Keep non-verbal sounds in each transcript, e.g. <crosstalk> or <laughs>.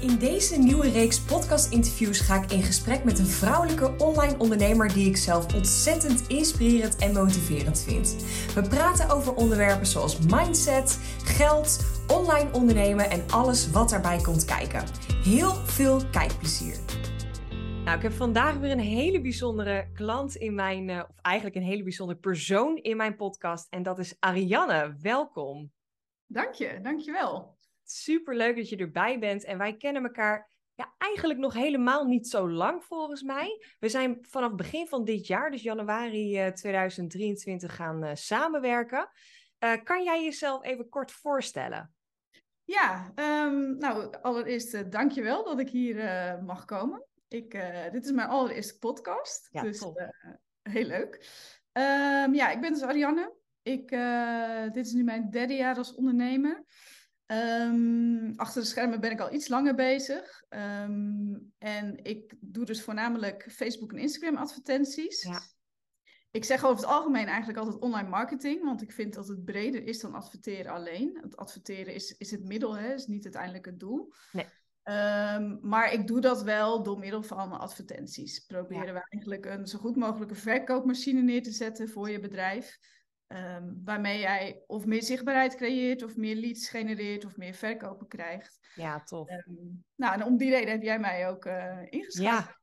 In deze nieuwe reeks podcast-interviews ga ik in gesprek met een vrouwelijke online ondernemer die ik zelf ontzettend inspirerend en motiverend vind. We praten over onderwerpen zoals mindset, geld, online ondernemen en alles wat daarbij komt kijken. Heel veel kijkplezier. Nou, ik heb vandaag weer een hele bijzondere klant in mijn, uh, of eigenlijk een hele bijzondere persoon in mijn podcast. En dat is Ariane. Welkom. Dank je, dank je wel. Super leuk dat je erbij bent. En wij kennen elkaar ja, eigenlijk nog helemaal niet zo lang volgens mij. We zijn vanaf begin van dit jaar, dus januari uh, 2023, gaan uh, samenwerken. Uh, kan jij jezelf even kort voorstellen? Ja, um, nou allereerst dank je wel dat ik hier mag komen. Ik, dit is mijn allereerste podcast, ja, dus heel leuk. Um, ja, ik ben dus Ariane. Ik, dit is nu mijn derde jaar als ondernemer. Um, achter de schermen ben ik al iets langer bezig. Um, en ik doe dus voornamelijk Facebook en Instagram advertenties. Ja. Ik zeg over het algemeen eigenlijk altijd online marketing, want ik vind dat het breder is dan adverteren alleen. Het adverteren is, is het middel, hè, is niet uiteindelijk het doel. Nee. Um, maar ik doe dat wel door middel van advertenties. Proberen ja. we eigenlijk een zo goed mogelijke verkoopmachine neer te zetten voor je bedrijf. Um, waarmee jij of meer zichtbaarheid creëert, of meer leads genereert, of meer verkopen krijgt. Ja, tof. Um, nou, en om die reden heb jij mij ook uh, ingeschreven. Ja.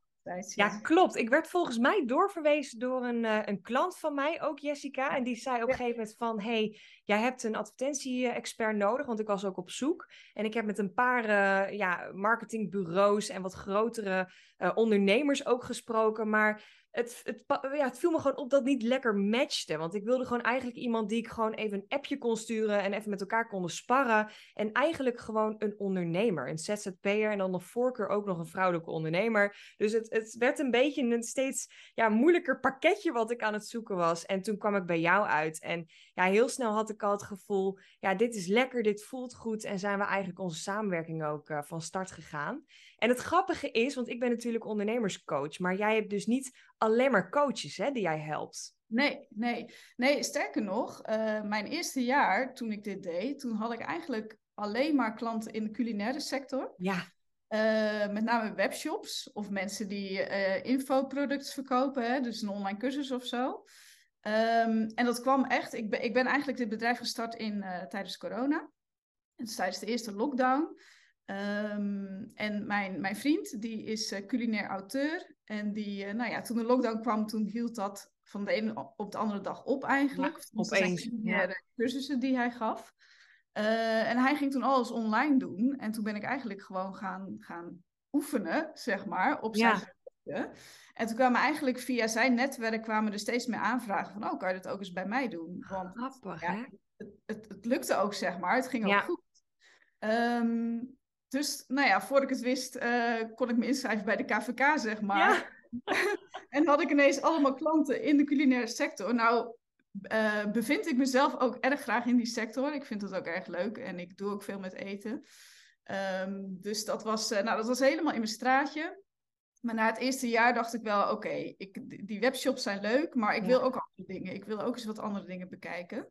Ja, klopt. Ik werd volgens mij doorverwezen door een, uh, een klant van mij, ook Jessica. En die zei op een gegeven moment van... hey, jij hebt een advertentie-expert nodig, want ik was ook op zoek. En ik heb met een paar uh, ja, marketingbureaus en wat grotere ondernemers ook gesproken. Maar het, het, ja, het viel me gewoon op dat het niet lekker matchte. Want ik wilde gewoon eigenlijk iemand die ik gewoon even een appje kon sturen en even met elkaar konden sparren. En eigenlijk gewoon een ondernemer, een ZZP'er en dan nog voorkeur ook nog een vrouwelijke ondernemer. Dus het, het werd een beetje een steeds ja, moeilijker pakketje wat ik aan het zoeken was. En toen kwam ik bij jou uit. En ja, heel snel had ik al het gevoel, ja, dit is lekker, dit voelt goed. En zijn we eigenlijk onze samenwerking ook uh, van start gegaan. En het grappige is, want ik ben natuurlijk ondernemerscoach, maar jij hebt dus niet alleen maar coaches hè, die jij helpt. Nee, nee. Nee, sterker nog, uh, mijn eerste jaar toen ik dit deed, toen had ik eigenlijk alleen maar klanten in de culinaire sector. Ja. Uh, met name webshops of mensen die uh, infoproducts verkopen, hè, dus een online cursus of zo. Um, en dat kwam echt, ik ben, ik ben eigenlijk dit bedrijf gestart in, tijdens corona. Dus tijdens de eerste lockdown. Um, en mijn, mijn vriend, die is uh, culinair auteur. En die, uh, nou ja, toen de lockdown kwam, toen hield dat van de ene op de andere dag op eigenlijk. Ja, opeens. Ja. cursussen die hij gaf. Uh, en hij ging toen alles online doen. En toen ben ik eigenlijk gewoon gaan, gaan oefenen, zeg maar, op zijn ja. En toen kwamen eigenlijk via zijn netwerk kwamen er steeds meer aanvragen van, oh, kan je dat ook eens bij mij doen? Want Grappig, ja, het, het, het, lukte ook, zeg maar. Het ging ook goed. Um, dus nou ja, voordat ik het wist, uh, kon ik me inschrijven bij de KVK, zeg maar. Ja. <laughs> en had ik ineens allemaal klanten in de culinaire sector. Nou, uh, bevind ik mezelf ook erg graag in die sector. Ik vind het ook erg leuk en ik doe ook veel met eten. Um, dus dat was, uh, nou, dat was helemaal in mijn straatje. Maar na het eerste jaar dacht ik wel, oké, okay, die webshops zijn leuk, maar ik ja. wil ook andere dingen. Ik wil ook eens wat andere dingen bekijken.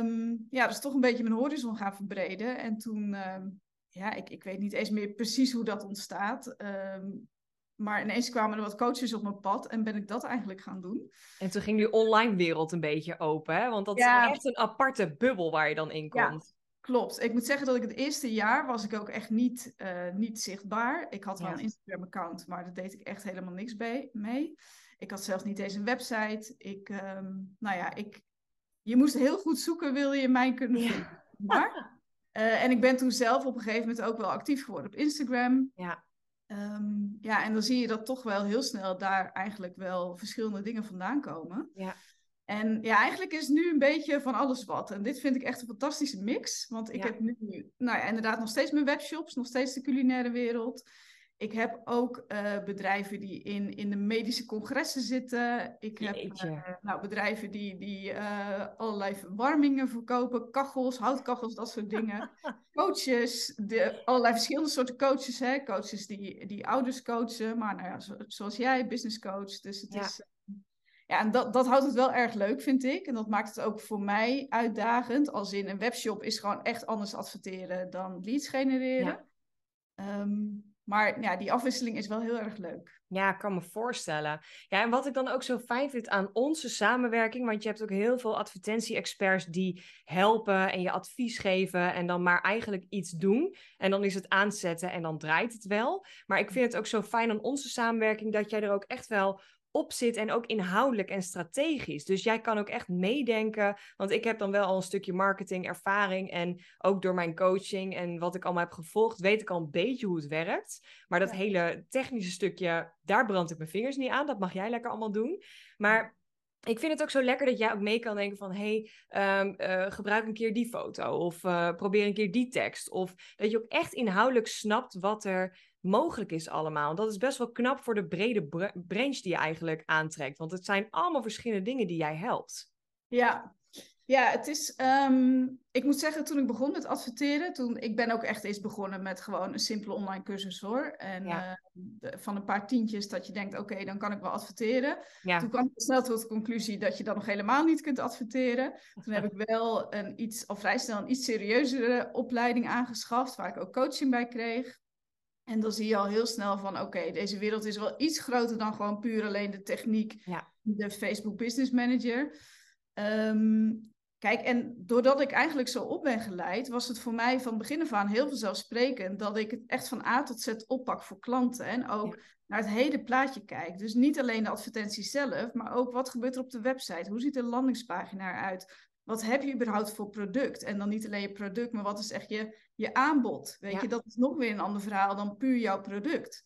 Um, ja, dus toch een beetje mijn horizon gaan verbreden. En toen um, ja, ik, ik weet niet eens meer precies hoe dat ontstaat. Um, maar ineens kwamen er wat coaches op mijn pad en ben ik dat eigenlijk gaan doen. En toen ging die online wereld een beetje open, hè? Want dat ja. is echt een aparte bubbel waar je dan in komt. Klopt. Ik moet zeggen dat ik het eerste jaar was ik ook echt niet, uh, niet zichtbaar. Ik had wel ja. een Instagram-account, maar daar deed ik echt helemaal niks bij, mee. Ik had zelfs niet eens een website. Ik, um, nou ja, ik, je moest heel goed zoeken, wil je mij kunnen vinden. Maar uh, <laughs> en ik ben toen zelf op een gegeven moment ook wel actief geworden op Instagram. Ja. Um, ja, en dan zie je dat toch wel heel snel daar eigenlijk wel verschillende dingen vandaan komen. Ja. En ja, eigenlijk is nu een beetje van alles wat. En dit vind ik echt een fantastische mix. Want ik ja. heb nu, nou ja, inderdaad nog steeds mijn webshops, nog steeds de culinaire wereld. Ik heb ook uh, bedrijven die in, in de medische congressen zitten. Ik heb uh, nou, bedrijven die, die uh, allerlei verwarmingen verkopen, kachels, houtkachels, dat soort dingen. <laughs> coaches, de, allerlei verschillende soorten coaches. Hè? Coaches die, die ouders coachen, maar nou ja, zo, zoals jij, business coach. Dus het ja. is. Ja, en dat, dat houdt het wel erg leuk, vind ik. En dat maakt het ook voor mij uitdagend. Als in een webshop is gewoon echt anders adverteren dan leads genereren. Ja. Ehm, maar ja, die afwisseling is wel heel erg leuk. Ja, ik kan me voorstellen. Ja, en wat ik dan ook zo fijn vind aan onze samenwerking, want je hebt ook heel veel advertentie-experts die helpen en je advies geven en dan maar eigenlijk iets doen. En dan is het aanzetten en dan draait het wel. Maar ik vind het ook zo fijn aan onze samenwerking dat jij er ook echt wel op zit en ook inhoudelijk en strategisch. Dus jij kan ook echt meedenken, want ik heb dan wel al een stukje marketing ervaring en ook door mijn coaching en wat ik allemaal heb gevolgd, weet ik al een beetje hoe het werkt. Maar dat hele technische stukje, daar brand ik mijn vingers niet aan. Dat mag jij lekker allemaal doen. Maar ik vind het ook zo lekker dat jij ook mee kan denken van... hey, ehm, eh, gebruik een keer die foto of uh, probeer een keer die tekst. Of dat je ook echt inhoudelijk snapt wat er mogelijk is allemaal. Dat is best wel knap voor de brede branche die je eigenlijk aantrekt. Want het zijn allemaal verschillende dingen die jij helpt. Ja, ja, het is. Ehm, ik moet zeggen, toen ik begon met adverteren, toen ik ben ook echt eens begonnen met gewoon een simpele online cursus hoor. En eh, van een paar tientjes dat je denkt, oké, dan kan ik wel adverteren. Toen kwam ik snel tot de conclusie dat je dan nog helemaal niet kunt adverteren. Toen heb ik wel een iets, of vrij snel een iets serieuzere opleiding aangeschaft, waar ik ook coaching bij kreeg. En dan zie je al heel snel van, oké, deze wereld is wel iets groter dan gewoon puur alleen de techniek, ja. de Facebook Business Manager. Ehm, kijk, en doordat ik eigenlijk zo op ben geleid, was het voor mij van begin af aan heel vanzelfsprekend dat ik het echt van A tot Z oppak voor klanten. En ook naar het hele plaatje kijk. Dus niet alleen de advertentie zelf, maar ook wat gebeurt er op de website? Hoe ziet de landingspagina eruit? Wat heb je überhaupt voor product? En dan niet alleen je product, maar wat is echt je, je aanbod? Weet je, dat is nog weer een ander verhaal dan puur jouw product.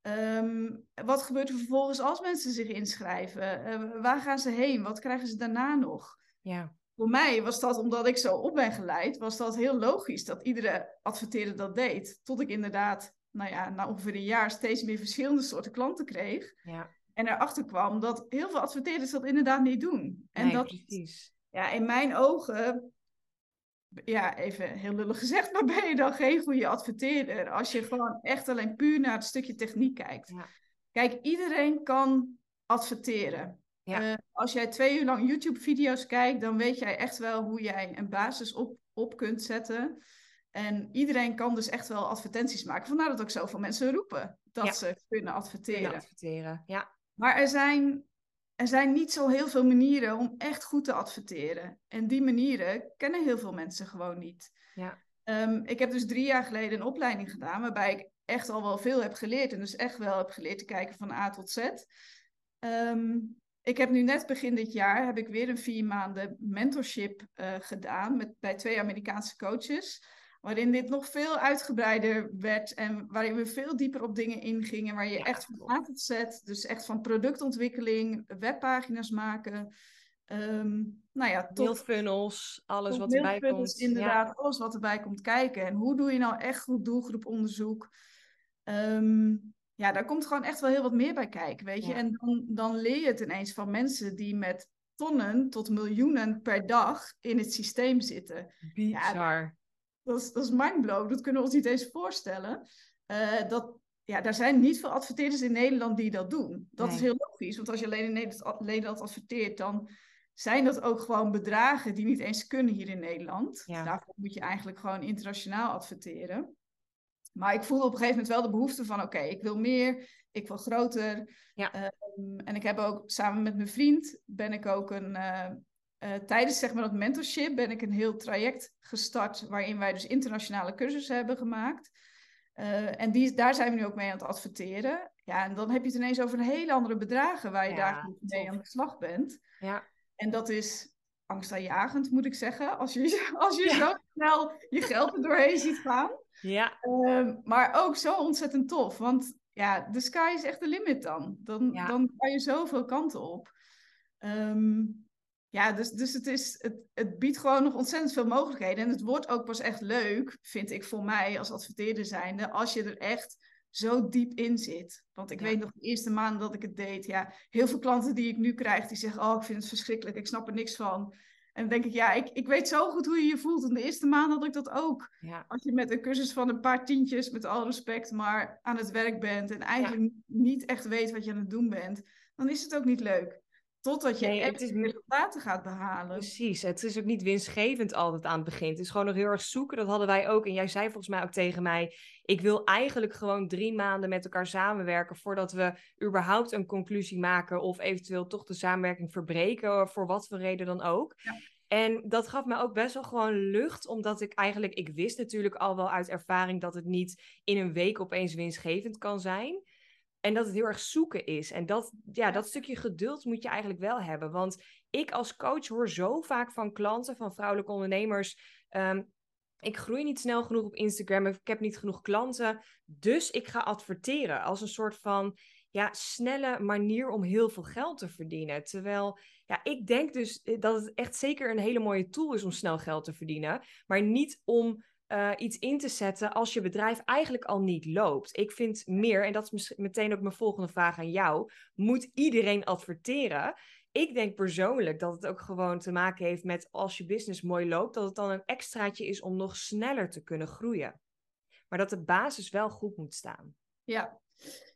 Ehm, wat gebeurt er vervolgens als mensen zich inschrijven? Uh, waar gaan ze heen? Wat krijgen ze daarna nog? Ja. Voor mij was dat, omdat ik zo op ben geleid, was dat heel logisch dat iedere adverteerder dat deed. Tot ik inderdaad, nou ja, na ongeveer een jaar steeds meer verschillende soorten klanten kreeg. Ja. En erachter kwam dat heel veel adverteerders dat inderdaad niet doen. En nee, dat, precies. Ja, in mijn ogen ja, even heel lullig gezegd, <laughs> maar ben je dan geen goede adverteerder als je gewoon echt alleen puur naar het stukje techniek kijkt. Ja. Kijk, iedereen kan adverteren. Ja. Uh, als jij twee uur lang YouTube-video's kijkt, dan weet jij echt wel hoe jij een basis op, op kunt zetten. En iedereen kan dus echt wel advertenties maken. Vandaar dat ook zoveel mensen roepen dat ze kunnen adverteren. Kunnen adverteren. Ja. Maar er zijn er zijn niet zo heel veel manieren om echt goed te adverteren. En die manieren kennen heel veel mensen gewoon niet. Ja. Ehm, ik heb dus drie jaar geleden een opleiding gedaan waarbij ik echt al wel veel heb geleerd. En dus echt wel heb geleerd te kijken van A tot Z. Ehm, ik heb nu net begin dit jaar heb ik weer een vier maanden mentorship uh, gedaan met, bij twee Amerikaanse coaches waarin dit nog veel uitgebreider werd en waarin we veel dieper op dingen ingingen, waar je echt van A tot Z, dus echt van productontwikkeling, webpagina's maken, um, nou ja, tot funnels, alles wat erbij komt. Inderdaad, alles wat erbij komt kijken. En hoe doe je nou echt goed doelgroeponderzoek? Um, ja, daar komt gewoon echt wel heel wat meer bij kijken, weet je. En dan, dan leer je het ineens van mensen die met tonnen tot miljoenen per dag in het systeem zitten. Bizar. Dat is, dat is dat kunnen we ons niet eens voorstellen. Uh, dat, ja, daar zijn niet veel adverteerders in Nederland die dat doen. Dat is heel logisch, want als je alleen in Nederland adverteert, dan zijn dat ook gewoon bedragen die niet eens kunnen hier in Nederland. Daarvoor moet je eigenlijk gewoon internationaal adverteren. Maar ik voelde op een gegeven moment wel de behoefte van: oké, ik wil meer, ik wil groter. Ja. Um, en ik heb ook samen met mijn vriend ben ik ook een, uh, uh, tijdens zeg maar, dat mentorship ben ik een heel traject gestart waarin wij dus internationale cursussen hebben gemaakt. Uh, en die, daar zijn we nu ook mee aan het adverteren. Ja, en dan heb je het ineens over een hele andere bedragen waar je daar mee aan de slag bent. Ja. En dat is angstaanjagend, moet ik zeggen, als je, <laughs> als je zo snel je geld er doorheen ziet gaan. Ja. Uh, maar ook zo ontzettend tof, want ja, de sky is echt de limit dan. Dan, dan kan je zoveel kanten op. Um, ja, dus, dus het, is, het, het biedt gewoon nog ontzettend veel mogelijkheden. En het wordt ook pas echt leuk, vind ik voor mij als adverteerder zijnde, als je er echt zo diep in zit. Want ik weet nog de eerste maand dat ik het deed, ja, heel veel klanten die ik nu krijg, die zeggen, oh, ik vind het verschrikkelijk, ik snap er niks van. En dan denk ik, ja, ik, ik weet zo goed hoe je je voelt. En de eerste maand had ik dat ook. Als je met een cursus van een paar tientjes, met al respect, maar aan het werk bent en eigenlijk niet echt weet wat je aan het doen bent, dan is het ook niet leuk. Totdat je nee, echt is... resultaten gaat behalen. Precies, het is ook niet winstgevend altijd aan het begin. Het is gewoon nog heel erg zoeken, dat hadden wij ook. En jij zei volgens mij ook tegen mij, ik wil eigenlijk gewoon drie maanden met elkaar samenwerken voordat we überhaupt een conclusie maken of eventueel toch de samenwerking verbreken, voor wat voor reden dan ook. Ja. En dat gaf me ook best wel gewoon lucht, omdat ik eigenlijk, ik wist natuurlijk al wel uit ervaring dat het niet in een week opeens winstgevend kan zijn. En dat het heel erg zoeken is. En dat, ja, dat stukje geduld moet je eigenlijk wel hebben. Want ik als coach hoor zo vaak van klanten, van vrouwelijke ondernemers. Ehm, ik groei niet snel genoeg op Instagram. Ik heb niet genoeg klanten. Dus ik ga adverteren als een soort van ja, snelle manier om heel veel geld te verdienen. Terwijl ja, ik denk dus eh, dat het echt zeker een hele mooie tool is om snel geld te verdienen. Maar niet om uh, iets in te zetten als je bedrijf eigenlijk al niet loopt. Ik vind meer, en dat is meteen ook mijn volgende vraag aan jou, moet iedereen adverteren? Ik denk persoonlijk dat het ook gewoon te maken heeft met als je business mooi loopt, dat het dan een extraatje is om nog sneller te kunnen groeien. Maar dat de basis wel goed moet staan. Ja,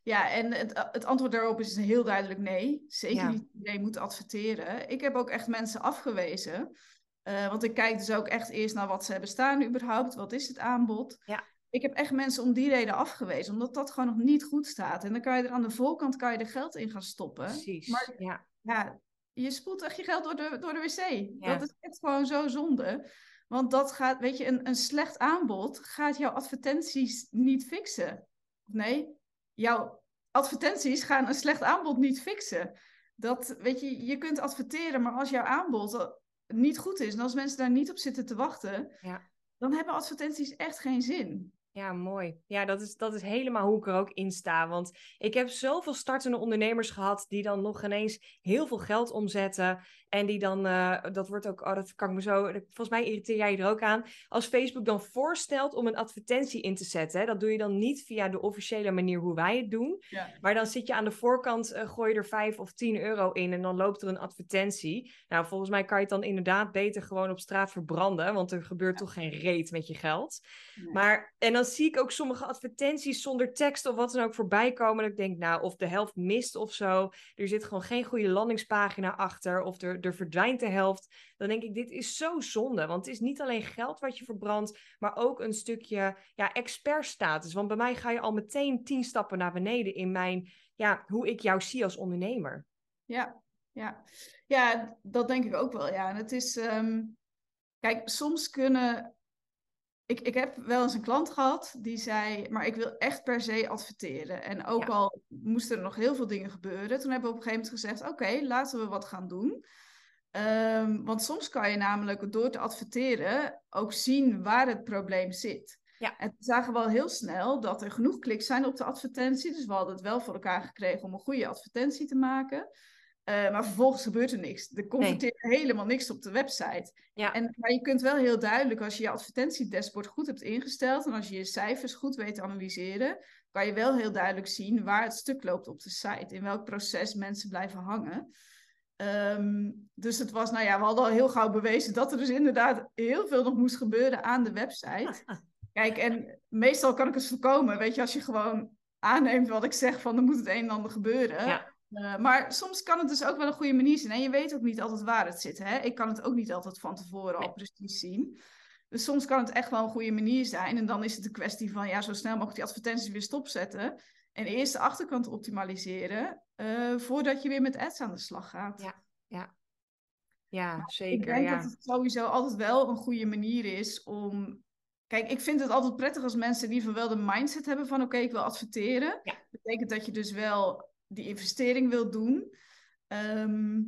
ja, en het, het, antwoord daarop is heel duidelijk nee. Zeker niet iedereen moet adverteren. Ik heb ook echt mensen afgewezen uh, want ik kijk dus ook echt eerst naar wat ze hebben staan überhaupt. Wat is het aanbod? Ja. Ik heb echt mensen om die reden afgewezen, omdat dat gewoon nog niet goed staat. En dan kan je er aan de voorkant kan je er geld in gaan stoppen. Precies. Maar ja. ja je spoelt echt je geld door de, door de wc. Dat is echt gewoon zo zonde. Want dat gaat, weet je, een, een slecht aanbod gaat jouw advertenties niet fixen. Nee, jouw advertenties gaan een slecht aanbod niet fixen. Dat, weet je, je kunt adverteren, maar als jouw aanbod niet goed is en als mensen daar niet op zitten te wachten, ja. dan hebben advertenties echt geen zin. Ja, mooi. Ja, dat is, dat is helemaal hoe ik er ook in sta. Want ik heb zoveel startende ondernemers gehad die dan nog ineens heel veel geld omzetten. En die dan, uh, dat wordt ook, oh, dat kan ik me zo, volgens mij irriteer jij je er ook aan. Als Facebook dan voorstelt om een advertentie in te zetten, dat doe je dan niet via de officiële manier hoe wij het doen. Ja. Maar dan zit je aan de voorkant, uh, gooi je er 5 of 10 euro in en dan loopt er een advertentie. Nou, volgens mij kan je het dan inderdaad beter gewoon op straat verbranden, want er gebeurt toch geen reet met je geld. Maar, en dan zie ik ook sommige advertenties zonder tekst of wat dan ook voorbij komen. Dat ik denk, nou, of de helft mist of zo. Er zit gewoon geen goede landingspagina achter. Of er, er verdwijnt de helft. Dan denk ik, dit is zo zonde. Want het is niet alleen geld wat je verbrandt, maar ook een stukje ja, expertstatus. Want bij mij ga je al meteen tien stappen naar beneden in mijn, ja, hoe ik jou zie als ondernemer. Ja, ja. ja dat denk ik ook wel. Ja, en het is. Ehm, kijk, soms kunnen ik, ik heb wel eens een klant gehad die zei, maar ik wil echt per se adverteren. En ook al moesten er nog heel veel dingen gebeuren, toen hebben we op een gegeven moment gezegd, oké, laten we wat gaan doen. Um, want soms kan je namelijk door te adverteren ook zien waar het probleem zit. Ja. En we zagen wel heel snel dat er genoeg kliks zijn op de advertentie. Dus we hadden het wel voor elkaar gekregen om een goede advertentie te maken. Uh, maar vervolgens gebeurt er niks. Er converteert helemaal niks op de website. Ja. En, maar je kunt wel heel duidelijk, als je je advertentiedashboard goed hebt ingesteld en als je je cijfers goed weet te analyseren, kan je wel heel duidelijk zien waar het stuk loopt op de site. In welk proces mensen blijven hangen. Um, dus het was, nou ja, we hadden al heel gauw bewezen dat er dus inderdaad heel veel nog moest gebeuren aan de website. <laughs> Kijk, en meestal kan ik het voorkomen. Weet je, als je gewoon aanneemt wat ik zeg van er moet het een en ander gebeuren. Ja uh, maar soms kan het dus ook wel een goede manier zijn. En je weet ook niet altijd waar het zit. Hè? Ik kan het ook niet altijd van tevoren al precies zien. Dus soms kan het echt wel een goede manier zijn. En dan is het een kwestie van ja, zo snel mogelijk die advertenties weer stopzetten. En eerst de achterkant optimaliseren. Uh, voordat je weer met ads aan de slag gaat. Ja, ja. ja zeker. Ik denk ja. dat het sowieso altijd wel een goede manier is om Kijk, ik vind het altijd prettig als mensen in ieder geval wel de mindset hebben van oké, ik wil adverteren. Ja. Dat betekent dat je dus wel die investering wil doen. Ehm,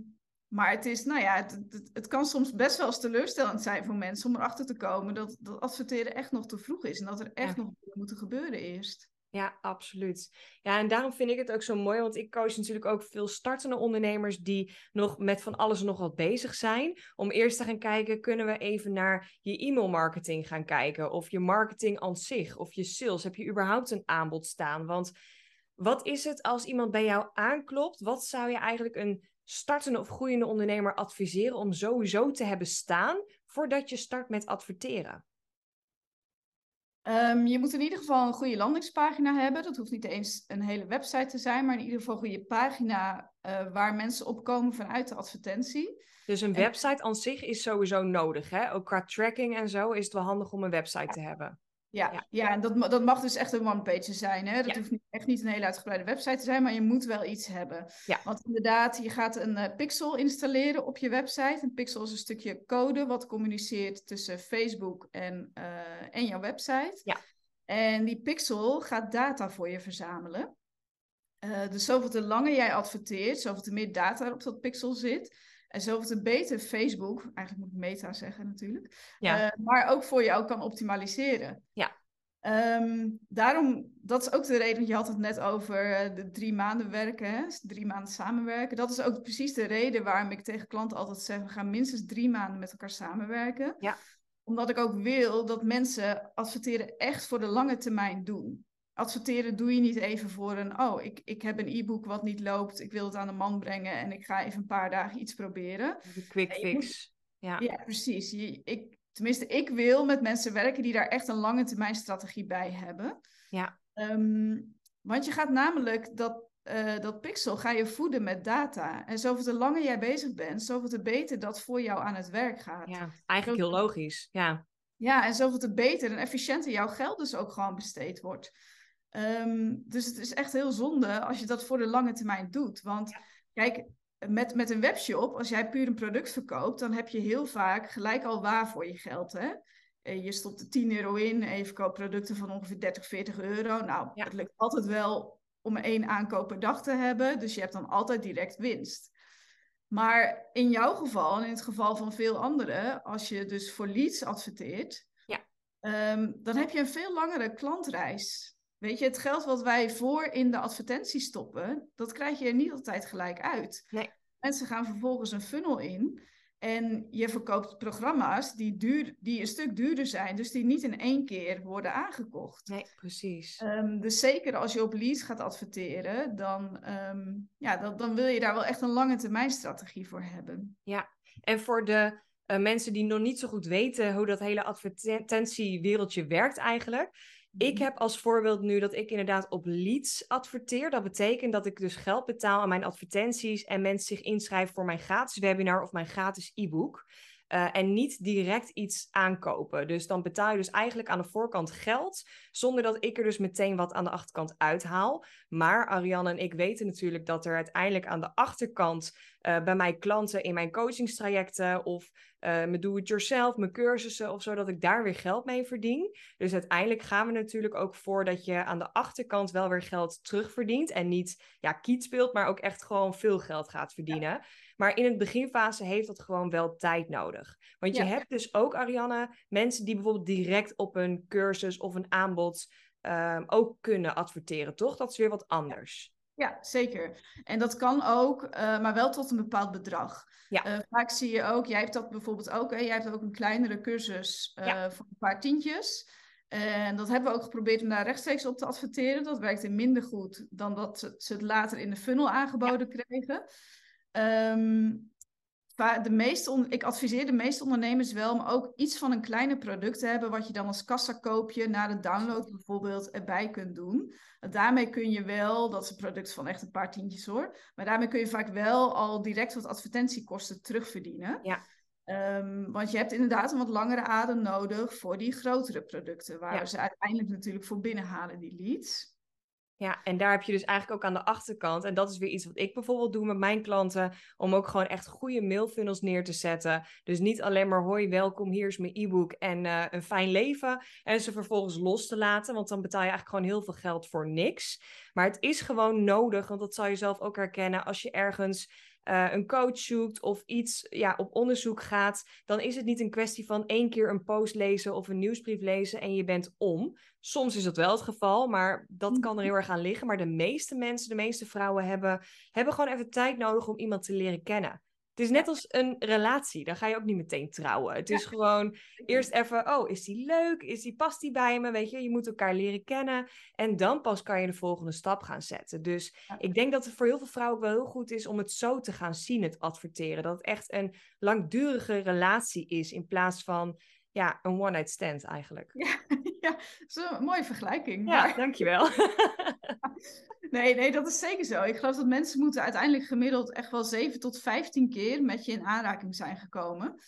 maar het is, nou ja, het, het, het, kan soms best wel eens teleurstellend zijn voor mensen om erachter te komen dat, dat adverteren echt nog te vroeg is en dat er echt nog dingen moeten gebeuren eerst. Ja, absoluut. Ja, en daarom vind ik het ook zo mooi, want ik coach natuurlijk ook veel startende ondernemers die nog met van alles nog wat bezig zijn. Om eerst te gaan kijken, kunnen we even naar je e-mailmarketing gaan kijken, of je marketing aan zich, of je sales. Heb je überhaupt een aanbod staan? Want wat is het als iemand bij jou aanklopt? Wat zou je eigenlijk een startende of groeiende ondernemer adviseren om sowieso te hebben staan voordat je start met adverteren? Ehm, je moet in ieder geval een goede landingspagina hebben. Dat hoeft niet eens een hele website te zijn, maar in ieder geval een goede pagina uh, waar mensen opkomen vanuit de advertentie. Dus een website aan zich is sowieso nodig. Hè? Ook qua tracking en zo is het wel handig om een website te hebben. Ja, ja. en dat, dat mag dus echt een one-page zijn. Hè? Dat hoeft niet, echt niet een hele uitgebreide website te zijn, maar je moet wel iets hebben. Ja. Want inderdaad, je gaat een uh, pixel installeren op je website. Een pixel is een stukje code wat communiceert tussen Facebook en, uh, en jouw website. Ja. En die pixel gaat data voor je verzamelen. Uh, dus zoveel te langer jij adverteert, zoveel te meer data er op dat pixel zit. En zoveel te beter Facebook, eigenlijk moet ik meta zeggen natuurlijk, ja. Uh, maar ook voor jou kan optimaliseren. Ja. Um, daarom, dat is ook de reden, want je had het net over uh, de drie maanden werken, hè? drie maanden samenwerken. Dat is ook precies de reden waarom ik tegen klanten altijd zeg, we gaan minstens drie maanden met elkaar samenwerken. Ja. Omdat ik ook wil dat mensen adverteren echt voor de lange termijn doen adverteren doe je niet even voor een, oh, ik, ik heb een e-book wat niet loopt, ik wil het aan de man brengen en ik ga even een paar dagen iets proberen. De quick fix. ja. ja, precies. Je, ik, tenminste, ik wil met mensen werken die daar echt een lange termijn strategie bij hebben. Ja. Um, want je gaat namelijk dat, uh, dat pixel ga je voeden met data. En zoveel te langer jij bezig bent, zoveel te beter dat voor jou aan het werk gaat. Ja, eigenlijk heel logisch. Ja. Ja, en zoveel te beter en efficiënter jouw geld dus ook gewoon besteed wordt. Um, dus het is echt heel zonde als je dat voor de lange termijn doet. Want kijk, met, met een webshop, als jij puur een product verkoopt, dan heb je heel vaak gelijk al waar voor je geld. Hè? Eh, je stopt er 10 euro in en je verkoopt producten van ongeveer 30, 40 euro. Nou, het lukt altijd wel om één aankoop per dag te hebben. Dus je hebt dan altijd direct winst. Maar in jouw geval en in het geval van veel anderen, als je dus voor leads adverteert, ja. um, dan heb je een veel langere klantreis. Weet je, het geld wat wij voor in de advertentie stoppen, dat krijg je er niet altijd gelijk uit. Nee. Mensen gaan vervolgens een funnel in en je verkoopt programma's die, duur, die een stuk duurder zijn, dus die niet in één keer worden aangekocht. Nee, precies. Um, dus zeker als je op leads gaat adverteren, dan, um, ja, dan, dan wil je daar wel echt een lange termijn strategie voor hebben. Ja, en voor de uh, mensen die nog niet zo goed weten hoe dat hele advertentiewereldje werkt eigenlijk. Ik heb als voorbeeld nu dat ik inderdaad op leads adverteer. Dat betekent dat ik dus geld betaal aan mijn advertenties en mensen zich inschrijven voor mijn gratis webinar of mijn gratis e-book. Uh, en niet direct iets aankopen. Dus dan betaal je dus eigenlijk aan de voorkant geld, zonder dat ik er dus meteen wat aan de achterkant uithaal. Maar Ariane en ik weten natuurlijk dat er uiteindelijk aan de achterkant uh, bij mijn klanten in mijn coachingstrajecten of uh, mijn do-it-yourself, mijn cursussen of zo, dat ik daar weer geld mee verdien. Dus uiteindelijk gaan we natuurlijk ook voor dat je aan de achterkant wel weer geld terugverdient en niet ja, kiet speelt, maar ook echt gewoon veel geld gaat verdienen. Maar in het beginfase heeft dat gewoon wel tijd nodig. Want je hebt dus ook, Ariane, mensen die bijvoorbeeld direct op een cursus of een aanbod uh, ook kunnen adverteren, toch? Dat is weer wat anders. Ja, zeker. En dat kan ook, uh, maar wel tot een bepaald bedrag. Ja. Uh, vaak zie je ook, jij hebt dat bijvoorbeeld ook, hè? jij hebt ook een kleinere cursus uh, ja. voor een paar tientjes. En dat hebben we ook geprobeerd om daar rechtstreeks op te adverteren. Dat werkte minder goed dan dat ze het later in de funnel aangeboden ja. kregen. Um, de meeste ik adviseer de meeste ondernemers wel om ook iets van een kleine product te hebben, wat je dan als kassakoopje na de download bijvoorbeeld erbij kunt doen. Daarmee kun je wel, dat is een product van echt een paar tientjes hoor, maar daarmee kun je vaak wel al direct wat advertentiekosten terugverdienen. Ja. Um, want je hebt inderdaad een wat langere adem nodig voor die grotere producten, waar ja. ze uiteindelijk natuurlijk voor binnenhalen, die leads. Ja, en daar heb je dus eigenlijk ook aan de achterkant. En dat is weer iets wat ik bijvoorbeeld doe met mijn klanten. Om ook gewoon echt goede mailfunnels neer te zetten. Dus niet alleen maar hoi, welkom, hier is mijn e-book en uh, een fijn leven. En ze vervolgens los te laten. Want dan betaal je eigenlijk gewoon heel veel geld voor niks. Maar het is gewoon nodig, want dat zal je zelf ook herkennen. Als je ergens uh, een coach zoekt of iets ja, op onderzoek gaat, dan is het niet een kwestie van één keer een post lezen of een nieuwsbrief lezen en je bent om. Soms is dat wel het geval, maar dat kan er heel erg aan liggen. Maar de meeste mensen, de meeste vrouwen hebben, hebben gewoon even tijd nodig om iemand te leren kennen. Het is net als een relatie, dan ga je ook niet meteen trouwen. Het is gewoon eerst even, oh, is die leuk? Is die, past die bij me? Weet je, je moet elkaar leren kennen. En dan pas kan je de volgende stap gaan zetten. Dus ik denk dat het voor heel veel vrouwen ook wel heel goed is om het zo te gaan zien, het adverteren. Dat het echt een langdurige relatie is in plaats van ja, een one-night stand eigenlijk. Ja, <laughs> Ja, dat is een mooie vergelijking. Ja, dankjewel. <laughs> nee, nee, dat is zeker zo. Ik geloof dat mensen moeten uiteindelijk gemiddeld echt wel 7 tot 15 keer met je in aanraking zijn gekomen.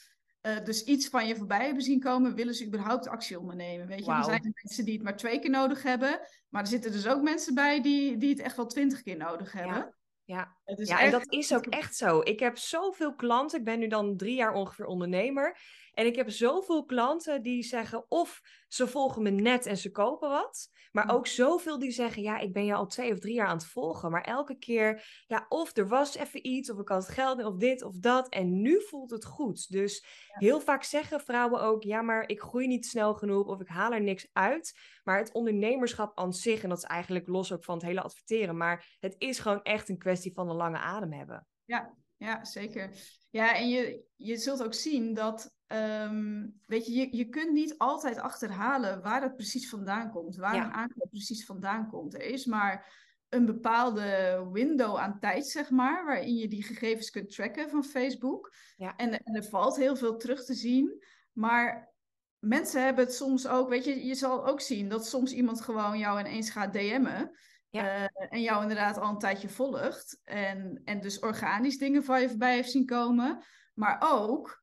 Uh, dus iets van je voorbij hebben zien komen, willen ze überhaupt actie ondernemen. Weet je, wow. er zijn mensen die het maar twee keer nodig hebben. Maar er zitten dus ook mensen bij die, die het echt wel twintig keer nodig hebben. Ja. Ja, ja en dat is ook echt zo. Ik heb zoveel klanten. Ik ben nu dan drie jaar ongeveer ondernemer. En ik heb zoveel klanten die zeggen of ze volgen me net en ze kopen wat. Maar mm. ook zoveel die zeggen, ja, ik ben je al twee of drie jaar aan het volgen. Maar elke keer, ja, of er was even iets, of ik had het geld, of dit of dat. En nu voelt het goed. Dus heel vaak zeggen vrouwen ook, ja, maar ik groei niet snel genoeg of ik haal er niks uit. Maar het ondernemerschap aan zich, en dat is eigenlijk los ook van het hele adverteren. Maar het is gewoon echt een kwestie van een lange adem hebben. Ja, ja, zeker. Ja, en je, je zult ook zien dat, ehm, weet je, je, je kunt niet altijd achterhalen waar het precies vandaan komt, waar een aankoop precies vandaan komt. Er is maar een bepaalde window aan tijd, zeg maar, waarin je die gegevens kunt tracken van Facebook. Ja. En, en er valt heel veel terug te zien, maar mensen hebben het soms ook, weet je, je zal ook zien dat soms iemand gewoon jou ineens gaat DM'en. Ja. Eh, en jou inderdaad al een tijdje volgt. En, en dus organisch dingen van je voorbij heeft zien komen. Maar ook,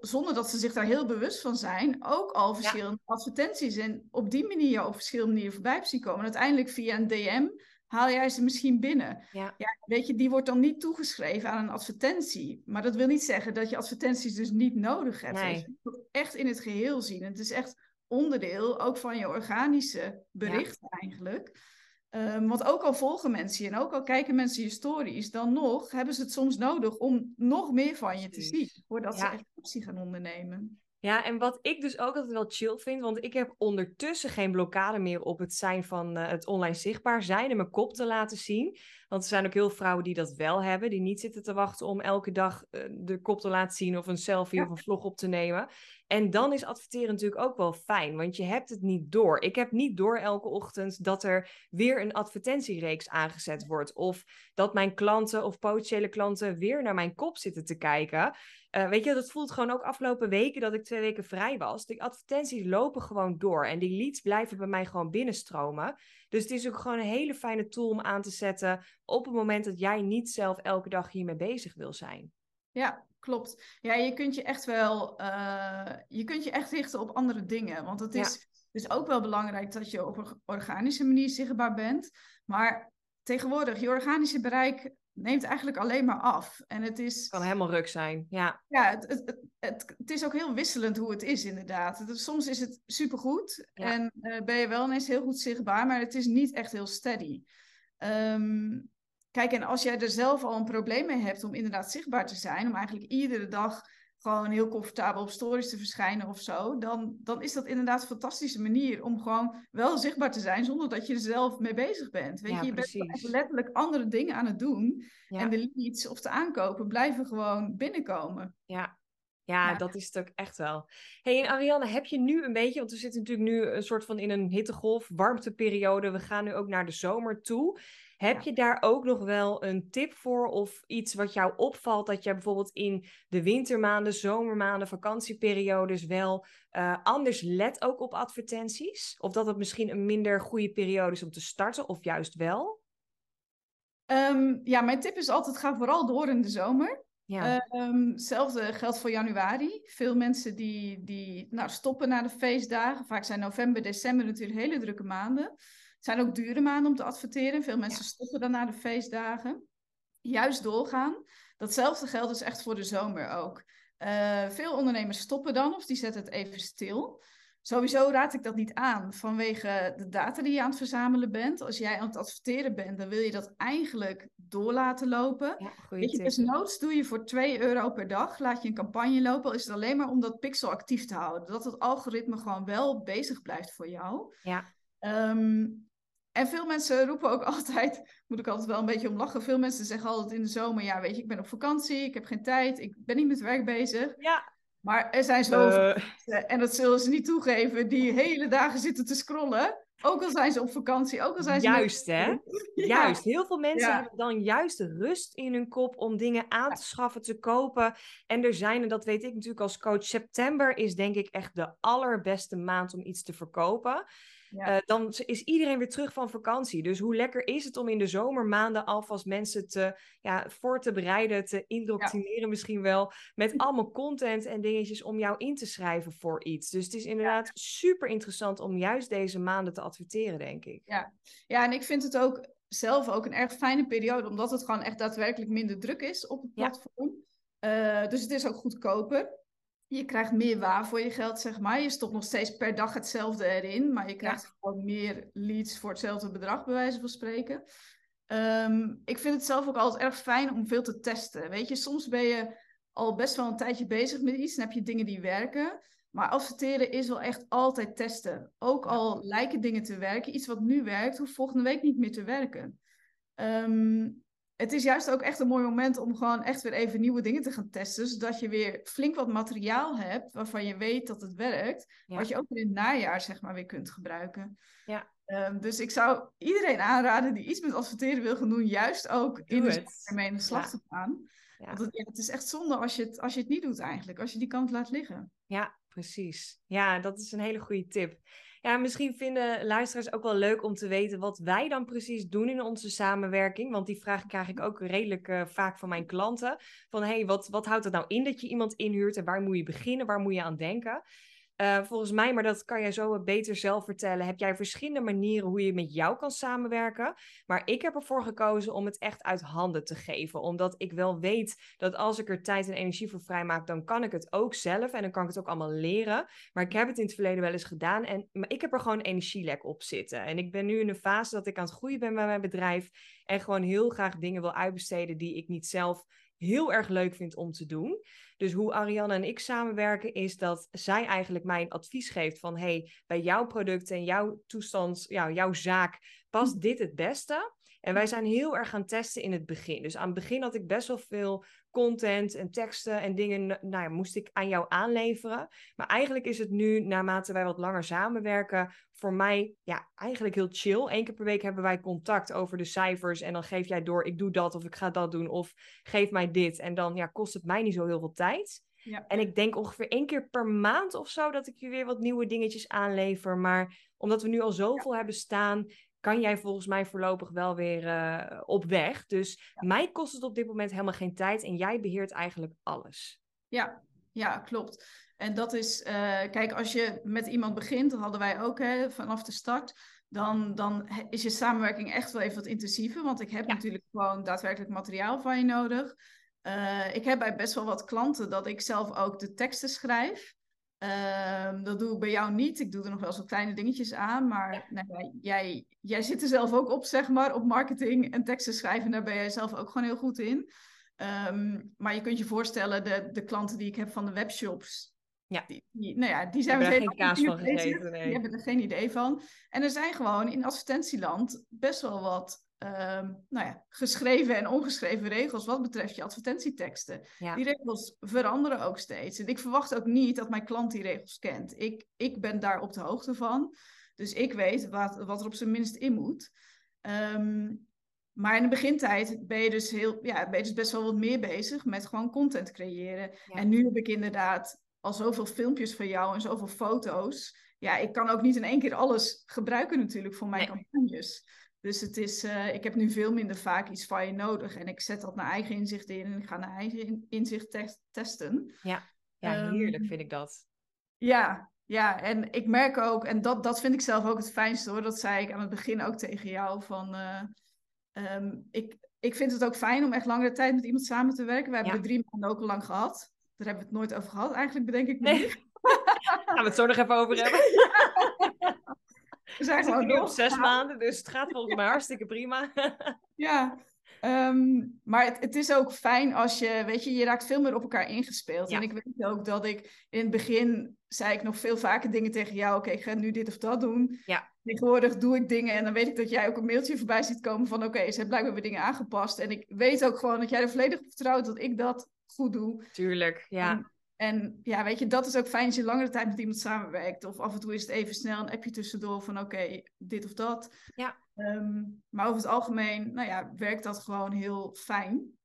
zonder dat ze zich daar heel bewust van zijn, ook al verschillende advertenties. En op die manier op verschillende manieren voorbij zien komen. En uiteindelijk via een DM haal jij ze misschien binnen. Ja. ja. weet je, die wordt dan niet toegeschreven aan een advertentie. Maar dat wil niet zeggen dat je advertenties dus niet nodig hebt. Nee. je moet echt in het geheel zien. Het is echt onderdeel ook van je organische berichten eigenlijk. Um, want ook al volgen mensen je en ook al kijken mensen je stories, dan nog hebben ze het soms nodig om nog meer van je te zien, voordat ze echt actie gaan ondernemen. Ja, en wat ik dus ook altijd wel chill vind, want ik heb ondertussen geen blokkade meer op het zijn van uh, het online zichtbaar zijn en mijn kop te laten zien. Want er zijn ook heel vrouwen die dat wel hebben, die niet zitten te wachten om elke dag uh, de kop te laten zien of een selfie of een vlog op te nemen. En dan is adverteren natuurlijk ook wel fijn, want je hebt het niet door. Ik heb niet door elke ochtend dat er weer een advertentiereeks aangezet wordt. Of dat mijn klanten of potentiële klanten weer naar mijn kop zitten te kijken. Uh, weet je, dat voelt gewoon ook afgelopen weken dat ik twee weken vrij was. De advertenties lopen gewoon door en die leads blijven bij mij gewoon binnenstromen. Dus het is ook gewoon een hele fijne tool om aan te zetten op het moment dat jij niet zelf elke dag hiermee bezig wil zijn. Ja, klopt. Ja, je kunt je echt wel, uh, je kunt je echt richten op andere dingen. Want het is dus ook wel belangrijk dat je op een organische manier zichtbaar bent. Maar tegenwoordig, je organische bereik neemt eigenlijk alleen maar af. En het is... kan helemaal ruk zijn, ja. Ja, het, het, het, het, is ook heel wisselend hoe het is inderdaad. soms is het supergoed en uh, ben je wel ineens heel goed zichtbaar, maar het is niet echt heel steady. Um, Kijk, en als jij er zelf al een probleem mee hebt om inderdaad zichtbaar te zijn, om eigenlijk iedere dag gewoon heel comfortabel op stories te verschijnen of zo, dan, dan is dat inderdaad een fantastische manier om gewoon wel zichtbaar te zijn zonder dat je er zelf mee bezig bent. Weet je, je bent letterlijk andere dingen aan het doen en de leads of de aankopen blijven gewoon binnenkomen. Ja, ja, dat is het ook echt wel. hey, en Ariane, heb je nu een beetje, want we zitten natuurlijk nu een soort van in een hittegolf, warmteperiode. We gaan nu ook naar de zomer toe. Heb je daar ook nog wel een tip voor of iets wat jou opvalt dat jij bijvoorbeeld in de wintermaanden, zomermaanden, vakantieperiodes wel uh, anders let ook op advertenties? Of dat het misschien een minder goede periode is om te starten of juist wel? Um, ja, mijn tip is altijd ga vooral door in de zomer. Ja. Um, hetzelfde geldt voor januari. Veel mensen die, die nou, stoppen na de feestdagen. Vaak zijn november, december natuurlijk hele drukke maanden. Het zijn ook dure maanden om te adverteren. Veel mensen stoppen dan na de feestdagen. Juist doorgaan. Datzelfde geldt dus echt voor de zomer ook. Uh, veel ondernemers stoppen dan of die zetten het even stil. Sowieso raad ik dat niet aan vanwege de data die je aan het verzamelen bent. Als jij aan het adverteren bent, dan wil je dat eigenlijk door laten lopen. Ja, Weet je, dus noods doe je voor 2 euro per dag, laat je een campagne lopen. Al is het alleen maar om dat pixel actief te houden. Dat het algoritme gewoon wel bezig blijft voor jou. Ja. Um, en veel mensen roepen ook <laughs> altijd, moet ik altijd wel een beetje om lachen. Veel mensen zeggen altijd in de zomer, ja weet je, ik ben op vakantie, ik heb geen tijd, ik ben niet met werk bezig. Ja. Maar er zijn zoveel uh... mensen, en dat zullen ze niet toegeven, die hele dagen zitten te scrollen. Ook al zijn ze op vakantie, ook al zijn ze... Juist, hè? <laughs> Juist. Heel veel mensen hebben dan juist de rust in hun kop om dingen aan te schaffen, te kopen. En er zijn, en dat weet ik natuurlijk als coach, september is denk ik echt de allerbeste maand om iets te verkopen. Eh, dan is iedereen weer terug van vakantie. Dus hoe lekker is het om in de zomermaanden alvast mensen te, ja, voor te bereiden, te indoctrineren misschien wel, met <laughs> allemaal content en dingetjes om jou in te schrijven voor iets. Dus het is inderdaad super interessant om juist deze maanden te adverteren, denk ik. Ja, ja en ik vind het ook zelf ook een erg fijne periode, omdat het gewoon echt daadwerkelijk minder druk is op het platform. Uh, dus het is ook goedkoper. Je krijgt meer waar voor je geld, zeg maar. Je stopt nog steeds per dag hetzelfde erin, maar je krijgt gewoon meer leads voor hetzelfde bedrag, bij wijze van spreken. Ehm, ik vind het zelf ook altijd erg fijn om veel te testen. Weet je, soms ben je al best wel een tijdje bezig met iets en heb je dingen die werken. Maar adverteren is wel echt altijd testen. Ook al lijken dingen te werken, iets wat nu werkt, hoeft volgende week niet meer te werken. Um, het is juist ook echt een mooi moment om gewoon echt weer even nieuwe dingen te gaan testen. Zodat je weer flink wat materiaal hebt waarvan je weet dat het werkt. Wat je ook in het najaar zeg maar weer kunt gebruiken. Ja. Um, dus ik zou iedereen aanraden die iets met adverteren wil gaan doen, juist ook in de ermee in de slag te gaan. Want het, ja, het, is echt zonde als je, het, als je het niet doet eigenlijk, als je die kant laat liggen. Ja, precies. Ja, dat is een hele goede tip. Ja, misschien vinden luisteraars ook wel leuk om te weten wat wij dan precies doen in onze samenwerking. Want die vraag krijg ik ook redelijk uh, vaak van mijn klanten. Van hey, wat, wat houdt het nou in dat je iemand inhuurt en waar moet je beginnen? Waar moet je aan denken? Uh, volgens mij, maar dat kan jij zo beter zelf vertellen, heb jij verschillende manieren hoe je met jou kan samenwerken. Maar ik heb ervoor gekozen om het echt uit handen te geven. Omdat ik wel weet dat als ik er tijd en energie voor vrijmaak, dan kan ik het ook zelf en dan kan ik het ook allemaal leren. Maar ik heb het in het verleden wel eens gedaan en maar ik heb er gewoon energielek op zitten. En ik ben nu in een fase dat ik aan het groeien ben bij mijn bedrijf en gewoon heel graag dingen wil uitbesteden die ik niet zelf heel erg leuk vind om te doen. Dus hoe Ariane en ik samenwerken is dat zij eigenlijk mij een advies geeft van hey, bij jouw product en jouw toestand, ja, jouw zaak past hm. dit het beste. En wij zijn heel erg gaan testen in het begin. Dus aan het begin had ik best wel veel content en teksten en dingen, nou ja, moest ik aan jou aanleveren. Maar eigenlijk is het nu, naarmate wij wat langer samenwerken, voor mij ja, eigenlijk heel chill. Eén keer per week hebben wij contact over de cijfers en dan geef jij door, ik doe dat of ik ga dat doen of geef mij dit. En dan ja, kost het mij niet zo heel veel tijd. Ja. En ik denk ongeveer één keer per maand of zo dat ik je weer wat nieuwe dingetjes aanlever. Maar omdat we nu al zoveel hebben staan, kan jij volgens mij voorlopig wel weer uh, op weg. Dus mij kost het op dit moment helemaal geen tijd en jij beheert eigenlijk alles. Ja, ja klopt. En dat is, uh, kijk, als je met iemand begint, dat hadden wij ook hè, vanaf de start, dan, dan is je samenwerking echt wel even wat intensiever. Want ik heb natuurlijk gewoon daadwerkelijk materiaal van je nodig. Uh, ik heb bij best wel wat klanten dat ik zelf ook de teksten schrijf. Um, dat doe ik bij jou niet. Ik doe er nog wel zo kleine dingetjes aan. Maar nou, jij, jij zit er zelf ook op, zeg maar, op marketing en teksten schrijven. Daar ben jij zelf ook gewoon heel goed in. Um, maar je kunt je voorstellen, de, de klanten die ik heb van de webshops. Ja. Die, die nou ja, die zijn er geen kaas van gegeten. Nee. Die hebben er geen idee van. En er zijn gewoon in advertentieland best wel wat Ehm, nou ja, geschreven en ongeschreven regels wat betreft je advertentieteksten. Die regels veranderen ook steeds. En ik verwacht ook niet dat mijn klant die regels kent. Ik, ik ben daar op de hoogte van. Dus ik weet wat, wat er op zijn minst in moet. Ehm, maar in de begintijd ben je, dus heel, ja, ben je dus best wel wat meer bezig met gewoon content creëren. En nu heb ik inderdaad al zoveel filmpjes van jou en zoveel foto's. Ja, ik kan ook niet in één keer alles gebruiken natuurlijk voor mijn campagnes. Dus het is, uh, ik heb nu veel minder vaak iets van je nodig. En ik zet dat naar eigen inzicht in en ik ga naar eigen inzicht testen. Ja, ja um, heerlijk vind ik dat. Ja, ja, en ik merk ook, en dat, dat vind ik zelf ook het fijnste hoor. Dat zei ik aan het begin ook tegen jou. Van, uh, um, ik, ik vind het ook fijn om echt langere tijd met iemand samen te werken. We hebben ja. er drie maanden ook al lang gehad. Daar hebben we het nooit over gehad, eigenlijk bedenk ik nee. <laughs> Gaan we het zo nog even over <laughs> hebben. We zijn gewoon nu op zes maanden, dus het gaat volgens mij hartstikke prima. <laughs> ja, um, maar het, het, is ook fijn als je, weet je, je raakt veel meer op elkaar ingespeeld. En ik weet ook dat ik in het begin zei ik nog veel vaker dingen tegen jou. Oké, ik ga nu dit of dat doen. Ja. Tegenwoordig doe ik dingen en dan weet ik dat jij ook een mailtje voorbij ziet komen van oké, ze hebben blijkbaar weer dingen aangepast. En ik weet ook gewoon dat jij er volledig op vertrouwt dat ik dat goed doe. Tuurlijk, ja. En ja, weet je, dat is ook fijn als je langere tijd met iemand samenwerkt. Of af en toe is het even snel een appje tussendoor van oké, dit of dat. Ja. Ehm, maar over het algemeen, nou ja, werkt dat gewoon heel fijn.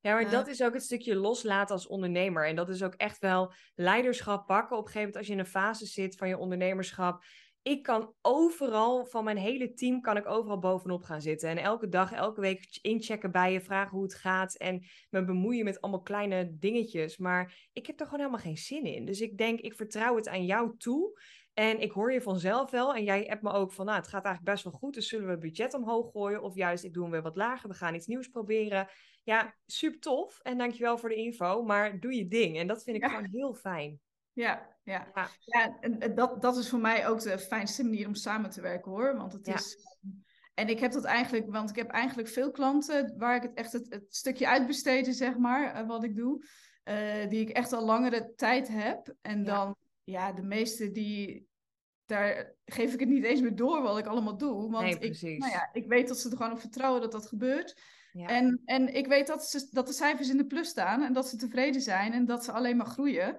Ja, maar dat is ook het stukje loslaten als ondernemer. En dat is ook echt wel leiderschap pakken. Op een gegeven moment als je in een fase zit van je ondernemerschap ik kan overal, van mijn hele team, kan ik overal bovenop gaan zitten. En elke dag, elke week inchecken bij je, vragen hoe het gaat. En me bemoeien met allemaal kleine dingetjes. Maar ik heb er gewoon helemaal geen zin in. Dus ik denk, ik vertrouw het aan jou toe. En ik hoor je vanzelf wel. En jij hebt me ook van, nou, het gaat eigenlijk best wel goed. Dus zullen we het budget omhoog gooien? Of juist, ik doe hem weer wat lager. We gaan iets nieuws proberen. Ja, super tof. En dankjewel voor de info. Maar doe je ding. En dat vind ik gewoon heel fijn. Ja, ja. ja. ja en dat, dat is voor mij ook de fijnste manier om samen te werken hoor. Want het is. En ik heb dat eigenlijk, want ik heb eigenlijk veel klanten waar ik het echt het, het stukje uitbesteden, zeg maar, uh, wat ik doe. Uh, die ik echt al langere tijd heb. En dan, ja, de meeste die. Daar geef ik het niet eens meer door wat ik allemaal doe. Want nee, ik, nou ja, ik weet dat ze er gewoon op vertrouwen dat dat gebeurt. Ja. En, en ik weet dat, ze, dat de cijfers in de plus staan en dat ze tevreden zijn en dat ze alleen maar groeien.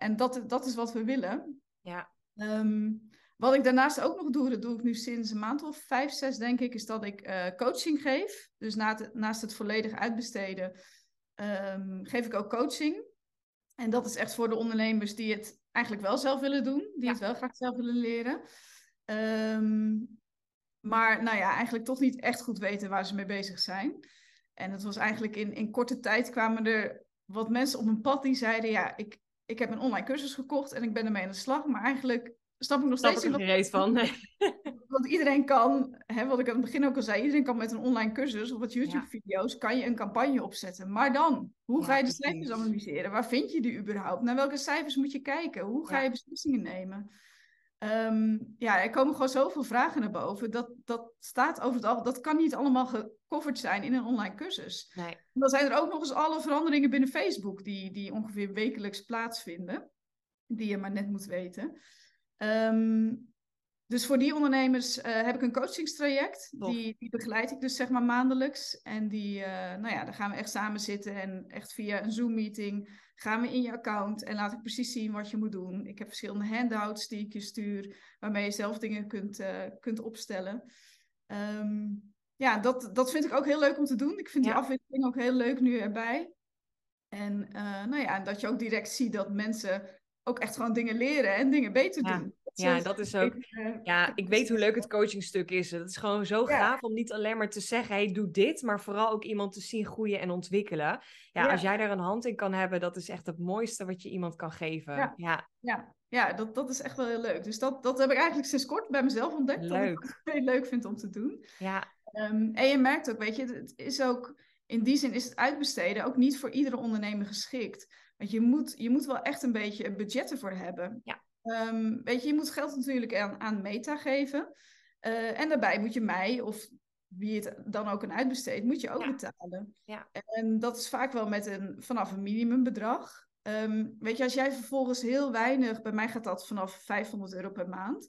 En dat, dat is wat we willen. Ja. Ehm, wat ik daarnaast ook nog doe, dat doe ik nu sinds een maand of vijf, zes denk ik, is dat ik uh, coaching geef. Dus naast het, naast het volledig uitbesteden um, geef ik ook coaching. En dat is echt voor de ondernemers die het eigenlijk wel zelf willen doen, die het wel graag zelf willen leren. Um, maar nou ja, eigenlijk toch niet echt goed weten waar ze mee bezig zijn. En het was eigenlijk in, in korte tijd kwamen er wat mensen op mijn pad die zeiden: Ja, ik, ik heb een online cursus gekocht en ik ben ermee aan de slag. Maar eigenlijk snap ik nog steeds niet. er van. <laughs> Want iedereen kan, hè, wat ik aan het begin ook al zei, iedereen kan met een online cursus of wat YouTube-video's, kan je een campagne opzetten. Maar dan, hoe ga je de cijfers analyseren? Waar vind je die überhaupt? Naar welke cijfers moet je kijken? Hoe ga je beslissingen nemen? Um, ja, er komen gewoon zoveel vragen naar boven. Dat, dat staat over het al, dat kan niet allemaal gecoverd zijn in een online cursus. Nee. dan zijn er ook nog eens alle veranderingen binnen Facebook die, die ongeveer wekelijks plaatsvinden, die je maar net moet weten. Um, dus voor die ondernemers uh, heb ik een coachingstraject. Die, die begeleid ik dus zeg maar maandelijks. En die, uh, nou ja, dan gaan we echt samen zitten en echt via een Zoom-meeting gaan we in je account en laat ik precies zien wat je moet doen. Ik heb verschillende handouts die ik je stuur, waarmee je zelf dingen kunt, uh, kunt opstellen. Um, ja, dat, dat vind ik ook heel leuk om te doen. Ik vind ja. die afwisseling ook heel leuk nu erbij. En nou ja, dat je ook direct ziet dat mensen ook echt gewoon dingen leren en dingen beter ja. doen. Ja, dat is ook. Ja, ik weet hoe leuk het coachingstuk is. Het is gewoon zo gaaf om niet alleen maar te zeggen: hey, doe dit, maar vooral ook iemand te zien groeien en ontwikkelen. Ja, als jij daar een hand in kan hebben, dat is echt het mooiste wat je iemand kan geven. Ja, ja. ja. dat, dat is echt wel heel leuk. Dus dat, dat heb ik eigenlijk sinds kort bij mezelf ontdekt. Leuk. Dat ik het heel leuk vind om te doen. Ja. Um, en je merkt ook, weet je, het is ook. In die zin is het uitbesteden ook niet voor iedere ondernemer geschikt. Want je moet, je moet wel echt een beetje een budget ervoor hebben. Ja. Um, weet je, je moet geld natuurlijk aan, aan Meta geven. Uh, en daarbij moet je mij, of wie het dan ook een uitbesteedt, moet je ook ja. betalen. Ja. En dat is vaak wel met een, vanaf een minimumbedrag. Um, weet je, als jij vervolgens heel weinig, bij mij gaat dat vanaf 500 euro per maand.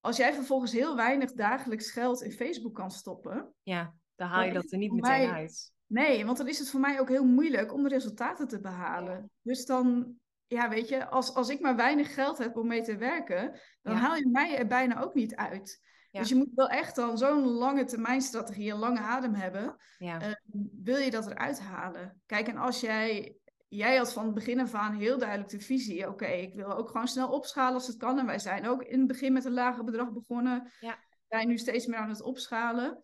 Als jij vervolgens heel weinig dagelijks geld in Facebook kan stoppen. Ja, dan haal je dat er niet meteen mij, uit. Nee, want dan is het voor mij ook heel moeilijk om de resultaten te behalen. Ja. Dus dan, ja, weet je, als, als ik maar weinig geld heb om mee te werken, dan ja. haal je mij er bijna ook niet uit. Ja. Dus je moet wel echt dan zo'n lange termijn strategie, een lange adem hebben. Uh, wil je dat eruit halen? Kijk, en als jij, jij had van het begin af aan heel duidelijk de visie, oké, okay, ik wil ook gewoon snel opschalen als het kan. En wij zijn ook in het begin met een lager bedrag begonnen. Ja. We zijn nu steeds meer aan het opschalen.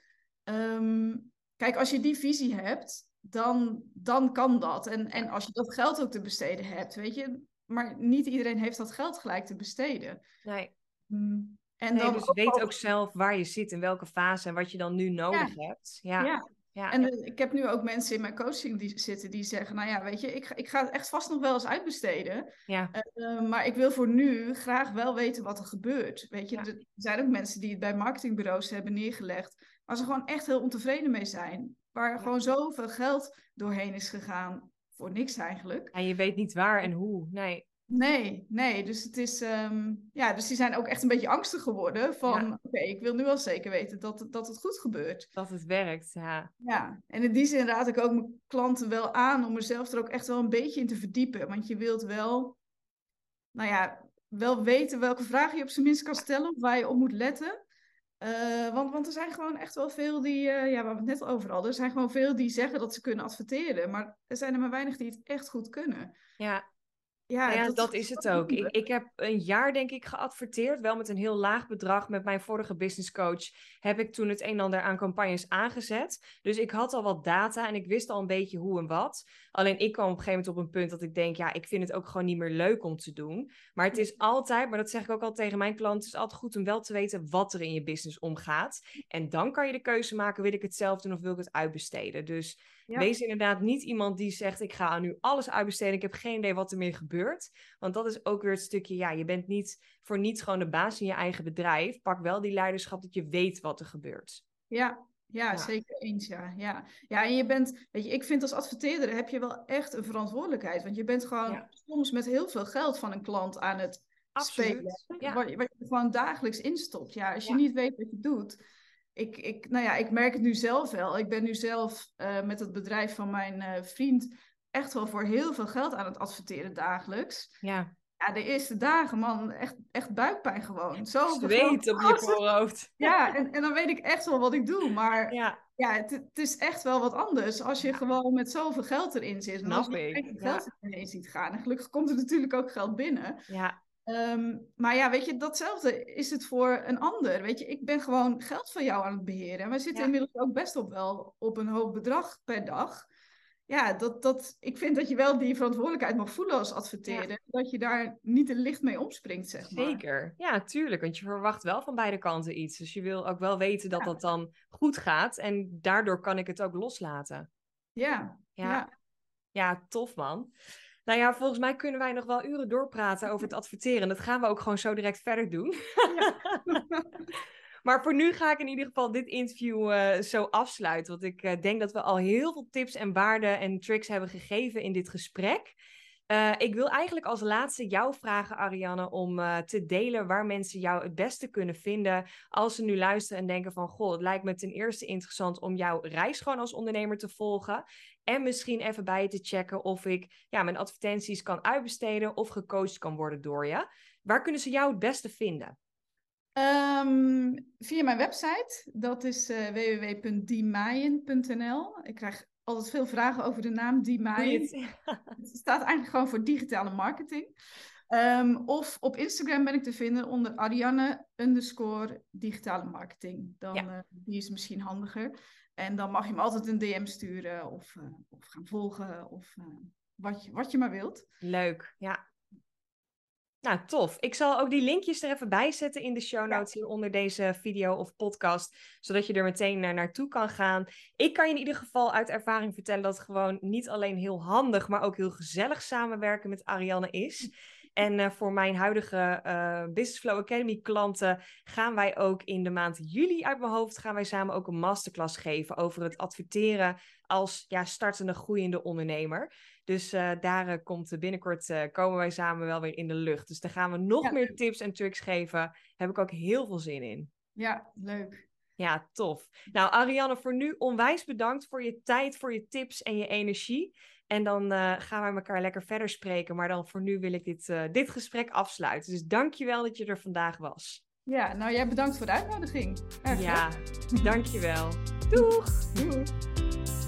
Um, kijk, als je die visie hebt, dan, dan kan dat. En, en als je dat geld ook te besteden hebt, weet je. Maar niet iedereen heeft dat geld gelijk te besteden. Nee. Mm. En nee, dan dus ook weet ook... ook zelf waar je zit, in welke fase en wat je dan nu nodig ja. hebt. Ja. ja. Ja. En uh, ik heb nu ook mensen in mijn coaching die zitten die zeggen, nou ja, weet je, ik, ik ga het echt vast nog wel eens uitbesteden. Ja. Uh, maar ik wil voor nu graag wel weten wat er gebeurt. Weet je, ja. er zijn ook mensen die het bij marketingbureaus hebben neergelegd, waar ze gewoon echt heel ontevreden mee zijn. Waar ja. gewoon zoveel geld doorheen is gegaan voor niks eigenlijk. En je weet niet waar en hoe, nee. Nee, nee. Dus het is, ehm, ja, dus die zijn ook echt een beetje angstig geworden van, oké, ik wil nu wel zeker weten dat, dat het goed gebeurt. Dat het werkt, ja. Ja, en in die zin raad ik ook mijn klanten wel aan om er zelf er ook echt wel een beetje in te verdiepen. Want je wilt wel, nou ja, wel weten welke vragen je op zijn minst kan stellen, of waar je op moet letten. Uh, want, want er zijn gewoon echt wel veel die, uh, ja, we het net over hadden, er zijn gewoon veel die zeggen dat ze kunnen adverteren, maar er zijn er maar weinig die het echt goed kunnen. Ja, ja, dat, is het ook. Ik, ik heb een jaar, denk ik, geadverteerd. Wel met een heel laag bedrag. Met mijn vorige business coach heb ik toen het een en ander aan campagnes aangezet. Dus ik had al wat data en ik wist al een beetje hoe en wat. Alleen ik kwam op een gegeven moment op een punt dat ik denk, ja, ik vind het ook gewoon niet meer leuk om te doen. Maar het is altijd, maar dat zeg ik ook al tegen mijn klanten, het is altijd goed om wel te weten wat er in je business omgaat. En dan kan je de keuze maken, wil ik het zelf doen of wil ik het uitbesteden. Dus Wees inderdaad niet iemand die zegt: Ik ga nu alles uitbesteden. Ik heb geen idee wat er meer gebeurt. Want dat is ook weer het stukje: ja, je bent niet voor niets gewoon de baas in je eigen bedrijf. Pak wel die leiderschap dat je weet wat er gebeurt. Ja, ja, zeker eens. Ja. Ja. ja, en je bent, weet je, ik vind als adverteerder heb je wel echt een verantwoordelijkheid. Want je bent gewoon soms met heel veel geld van een klant aan het Absoluut. spelen. Ja. Wat, wat, je gewoon dagelijks instopt. Ja, als je niet weet wat je doet ik, ik, nou ja, ik merk het nu zelf wel. Ik ben nu zelf uh, met het bedrijf van mijn uh, vriend echt wel voor heel veel geld aan het adverteren dagelijks. Ja. Ja, de eerste dagen, man, echt, echt buikpijn gewoon. Zo Zweet op je voorhoofd. <laughs> Ja, en, en dan weet ik echt wel wat ik doe. Maar ja, ja het, het is echt wel wat anders als je gewoon met zoveel geld erin zit. En als je geld erin ziet gaan. En gelukkig komt er natuurlijk ook geld binnen. Ja. Ehm, maar ja, weet je, datzelfde is het voor een ander. Weet je, ik ben gewoon geld van jou aan het beheren. En we zitten inmiddels ook best op wel op een hoog bedrag per dag. Ja, dat, dat, ik vind dat je wel die verantwoordelijkheid mag voelen als adverteerder. Dat je daar niet te licht mee omspringt, zeg maar. Zeker, ja, tuurlijk. Want je verwacht wel van beide kanten iets. Dus je wil ook wel weten dat dat dan goed gaat. En daardoor kan ik het ook loslaten. Ja, ja. ja tof man. Nou ja, volgens mij kunnen wij nog wel uren doorpraten over het adverteren. Dat gaan we ook gewoon zo direct verder doen. <laughs> maar voor nu ga ik in ieder geval dit interview uh, zo afsluiten. Want ik uh, denk dat we al heel veel tips en waarden en tricks hebben gegeven in dit gesprek. Uh, ik wil eigenlijk als laatste jou vragen, Ariane, om te delen waar mensen jou het beste kunnen vinden. Als ze nu luisteren en denken van, goh, het lijkt me ten eerste interessant om jouw reis gewoon als ondernemer te volgen. En misschien even bij je te checken of ik ja, mijn advertenties kan uitbesteden of gecoacht kan worden door je. Waar kunnen ze jou het beste vinden? Um, via mijn website, dat is uh. Ik krijg altijd veel vragen over de naam Diemaaien. <laughs> Het staat eigenlijk gewoon voor digitale marketing. Um, of op Instagram ben ik te vinden onder Ariane underscore digitale marketing. Dan, ja. uh, die is misschien handiger. En dan mag je me altijd een DM sturen of, uh, of gaan volgen of wat, je, wat je maar wilt. Leuk, ja. Nou, tof. Ik zal ook die linkjes er even bij zetten in de show notes ja. onder deze video of podcast, zodat je er meteen naar naartoe kan gaan. Ik kan je in ieder geval uit ervaring vertellen dat het gewoon niet alleen heel handig, maar ook heel gezellig samenwerken met Ariane is. <laughs> En uh, voor mijn huidige uh, Business Flow Academy klanten gaan wij ook in de maand juli uit mijn hoofd gaan wij samen ook een masterclass geven over het adverteren als ja, startende groeiende ondernemer. Dus uh, daar komt binnenkort komen wij samen wel weer in de lucht. Dus daar gaan we nog meer tips en tricks geven. Daar heb ik ook heel veel zin in. Ja, leuk. Ja, tof. Nou, Ariane, voor nu onwijs bedankt voor je tijd, voor je tips en je energie. En dan gaan we elkaar lekker verder spreken. Maar dan voor nu wil ik dit, dit gesprek afsluiten. Dus dank je wel dat je er vandaag was. Ja, nou jij bedankt voor de uitnodiging. Erg ja, dank je wel. <laughs> Doeg! Doeg!